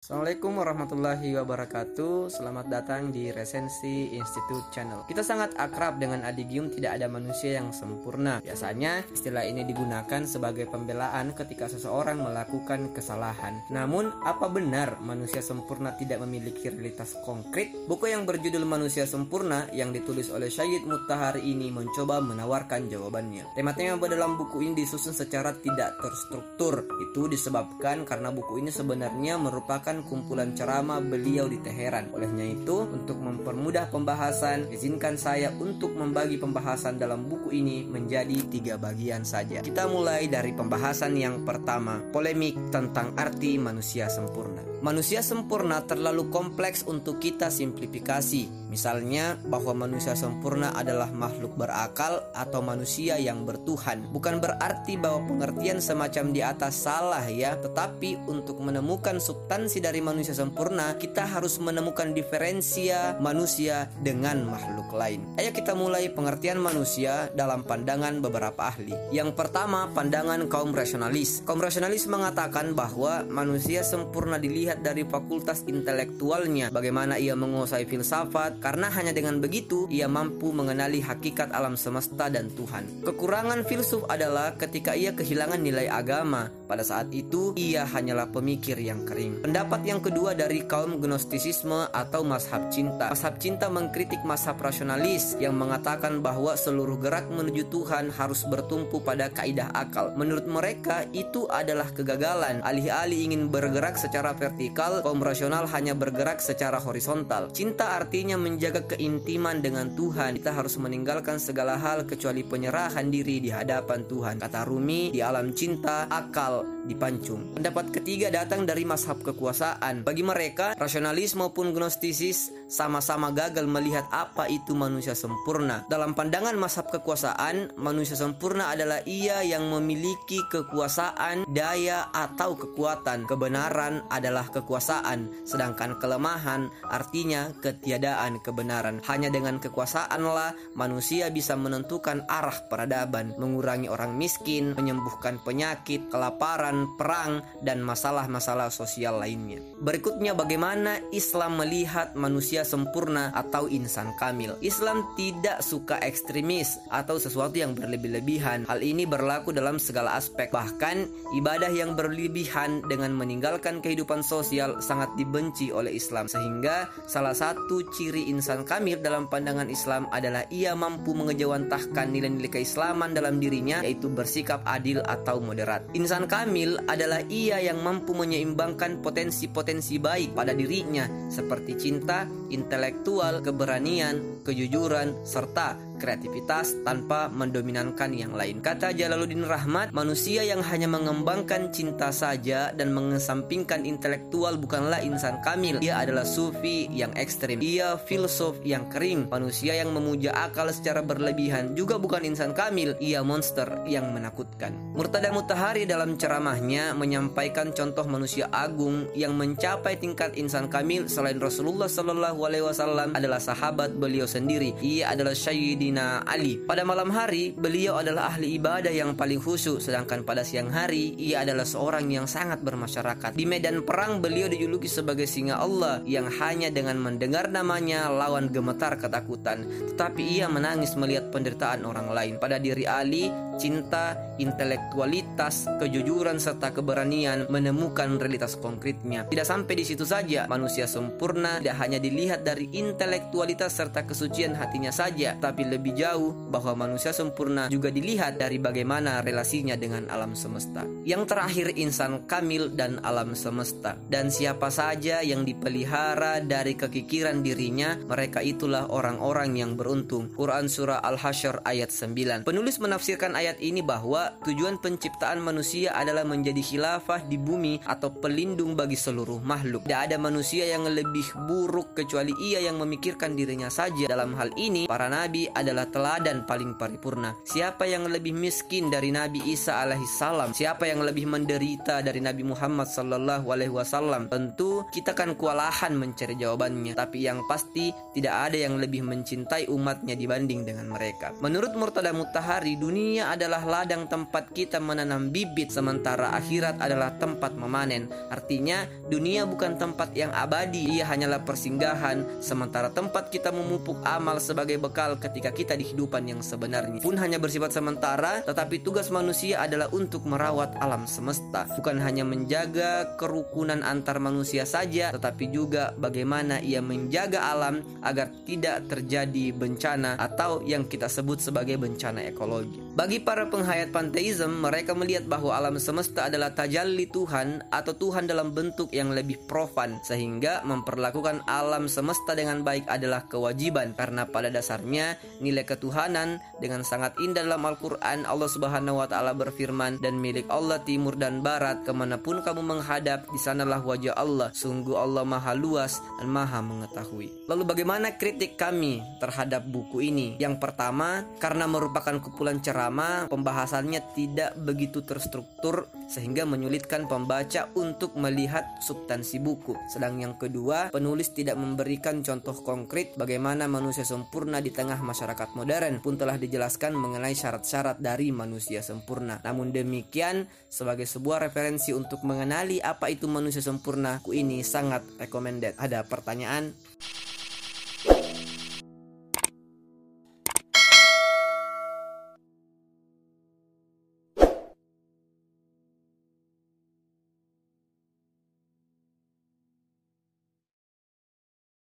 Assalamualaikum warahmatullahi wabarakatuh. Selamat datang di Resensi Institute Channel. Kita sangat akrab dengan adigium tidak ada manusia yang sempurna. Biasanya istilah ini digunakan sebagai pembelaan ketika seseorang melakukan kesalahan. Namun apa benar manusia sempurna tidak memiliki realitas konkret? Buku yang berjudul Manusia Sempurna yang ditulis oleh Syed Mutahari ini mencoba menawarkan jawabannya. Tema-tema dalam buku ini disusun secara tidak terstruktur. Itu disebabkan karena buku ini sebenarnya merupakan kumpulan ceramah beliau di Teheran. Olehnya itu, untuk mempermudah pembahasan, izinkan saya untuk membagi pembahasan dalam buku ini menjadi tiga bagian saja. Kita mulai dari pembahasan yang pertama, polemik tentang arti manusia sempurna. Manusia sempurna terlalu kompleks untuk kita simplifikasi. Misalnya bahwa manusia sempurna adalah makhluk berakal atau manusia yang bertuhan. Bukan berarti bahwa pengertian semacam di atas salah ya, tetapi untuk menemukan substansi dari manusia sempurna, kita harus menemukan diferensia manusia dengan makhluk lain. Ayo kita mulai pengertian manusia dalam pandangan beberapa ahli. Yang pertama, pandangan kaum rasionalis. Kaum rasionalis mengatakan bahwa manusia sempurna dilihat dilihat dari fakultas intelektualnya, bagaimana ia menguasai filsafat, karena hanya dengan begitu ia mampu mengenali hakikat alam semesta dan Tuhan. Kekurangan filsuf adalah ketika ia kehilangan nilai agama. Pada saat itu, ia hanyalah pemikir yang kering. Pendapat yang kedua dari kaum gnostisisme atau mazhab cinta. Mazhab cinta mengkritik mazhab rasionalis yang mengatakan bahwa seluruh gerak menuju Tuhan harus bertumpu pada kaidah akal. Menurut mereka, itu adalah kegagalan. Alih-alih ingin bergerak secara vertikal kaum rasional hanya bergerak secara horizontal. Cinta artinya menjaga keintiman dengan Tuhan. Kita harus meninggalkan segala hal kecuali penyerahan diri di hadapan Tuhan. Kata Rumi, di alam cinta, akal out. Dipancung. Pendapat ketiga datang dari mazhab kekuasaan. Bagi mereka, rasionalis maupun gnostisis sama-sama gagal melihat apa itu manusia sempurna. Dalam pandangan mazhab kekuasaan, manusia sempurna adalah ia yang memiliki kekuasaan, daya, atau kekuatan. Kebenaran adalah kekuasaan, sedangkan kelemahan artinya ketiadaan kebenaran. Hanya dengan kekuasaanlah manusia bisa menentukan arah peradaban, mengurangi orang miskin, menyembuhkan penyakit, kelaparan, perang, dan masalah-masalah sosial lainnya. Berikutnya bagaimana Islam melihat manusia sempurna atau insan kamil. Islam tidak suka ekstremis atau sesuatu yang berlebih-lebihan. Hal ini berlaku dalam segala aspek. Bahkan ibadah yang berlebihan dengan meninggalkan kehidupan sosial sangat dibenci oleh Islam sehingga salah satu ciri insan kamil dalam pandangan Islam adalah ia mampu mengejawantahkan nilai-nilai keislaman dalam dirinya yaitu bersikap adil atau moderat. Insan kamil adalah ia yang mampu menyeimbangkan potensi-potensi baik pada dirinya seperti cinta, intelektual, keberanian, kejujuran, serta kreativitas tanpa mendominankan yang lain. Kata Jalaluddin Rahmat, manusia yang hanya mengembangkan cinta saja dan mengesampingkan intelektual bukanlah insan kamil. Ia adalah sufi yang ekstrim. Ia filsuf yang kering. Manusia yang memuja akal secara berlebihan juga bukan insan kamil. Ia monster yang menakutkan. Murtada Mutahari dalam ceramahnya menyampaikan contoh manusia agung yang mencapai tingkat insan kamil selain Rasulullah Shallallahu Alaihi Wasallam adalah sahabat beliau sendiri. Ia adalah Sayyidi Sayyidina Ali. Pada malam hari, beliau adalah ahli ibadah yang paling khusyuk, sedangkan pada siang hari, ia adalah seorang yang sangat bermasyarakat. Di medan perang, beliau dijuluki sebagai singa Allah yang hanya dengan mendengar namanya lawan gemetar ketakutan. Tetapi ia menangis melihat penderitaan orang lain. Pada diri Ali, cinta, intelektualitas, kejujuran, serta keberanian menemukan realitas konkretnya. Tidak sampai di situ saja, manusia sempurna tidak hanya dilihat dari intelektualitas serta kesucian hatinya saja, tapi lebih jauh bahwa manusia sempurna juga dilihat dari bagaimana relasinya dengan alam semesta. Yang terakhir insan kamil dan alam semesta. Dan siapa saja yang dipelihara dari kekikiran dirinya, mereka itulah orang-orang yang beruntung. Quran Surah Al-Hasyr ayat 9. Penulis menafsirkan ayat ini bahwa tujuan penciptaan manusia adalah menjadi khilafah di bumi atau pelindung bagi seluruh makhluk. Tidak ada manusia yang lebih buruk kecuali ia yang memikirkan dirinya saja. Dalam hal ini, para nabi ada adalah teladan paling paripurna. Siapa yang lebih miskin dari Nabi Isa alaihissalam? Siapa yang lebih menderita dari Nabi Muhammad sallallahu alaihi wasallam? Tentu kita kan kewalahan mencari jawabannya, tapi yang pasti tidak ada yang lebih mencintai umatnya dibanding dengan mereka. Menurut Murtada Mutahari, dunia adalah ladang tempat kita menanam bibit sementara akhirat adalah tempat memanen. Artinya dunia bukan tempat yang abadi, ia hanyalah persinggahan sementara tempat kita memupuk amal sebagai bekal ketika kita di kehidupan yang sebenarnya. Pun hanya bersifat sementara, tetapi tugas manusia adalah untuk merawat alam semesta, bukan hanya menjaga kerukunan antar manusia saja, tetapi juga bagaimana ia menjaga alam agar tidak terjadi bencana atau yang kita sebut sebagai bencana ekologi. Bagi para penghayat panteisme, mereka melihat bahwa alam semesta adalah tajalli Tuhan atau Tuhan dalam bentuk yang lebih profan sehingga memperlakukan alam semesta dengan baik adalah kewajiban karena pada dasarnya nilai ketuhanan dengan sangat indah dalam Al-Quran Allah Subhanahu wa Ta'ala berfirman dan milik Allah timur dan barat ke mana pun kamu menghadap di sanalah wajah Allah sungguh Allah maha luas dan maha mengetahui. Lalu bagaimana kritik kami terhadap buku ini? Yang pertama karena merupakan kumpulan ceramah pembahasannya tidak begitu terstruktur sehingga menyulitkan pembaca untuk melihat substansi buku sedang yang kedua penulis tidak memberikan contoh konkret bagaimana manusia sempurna di tengah masyarakat modern pun telah dijelaskan mengenai syarat-syarat dari manusia sempurna. Namun demikian, sebagai sebuah referensi untuk mengenali apa itu manusia sempurna, ku ini sangat recommended. Ada pertanyaan?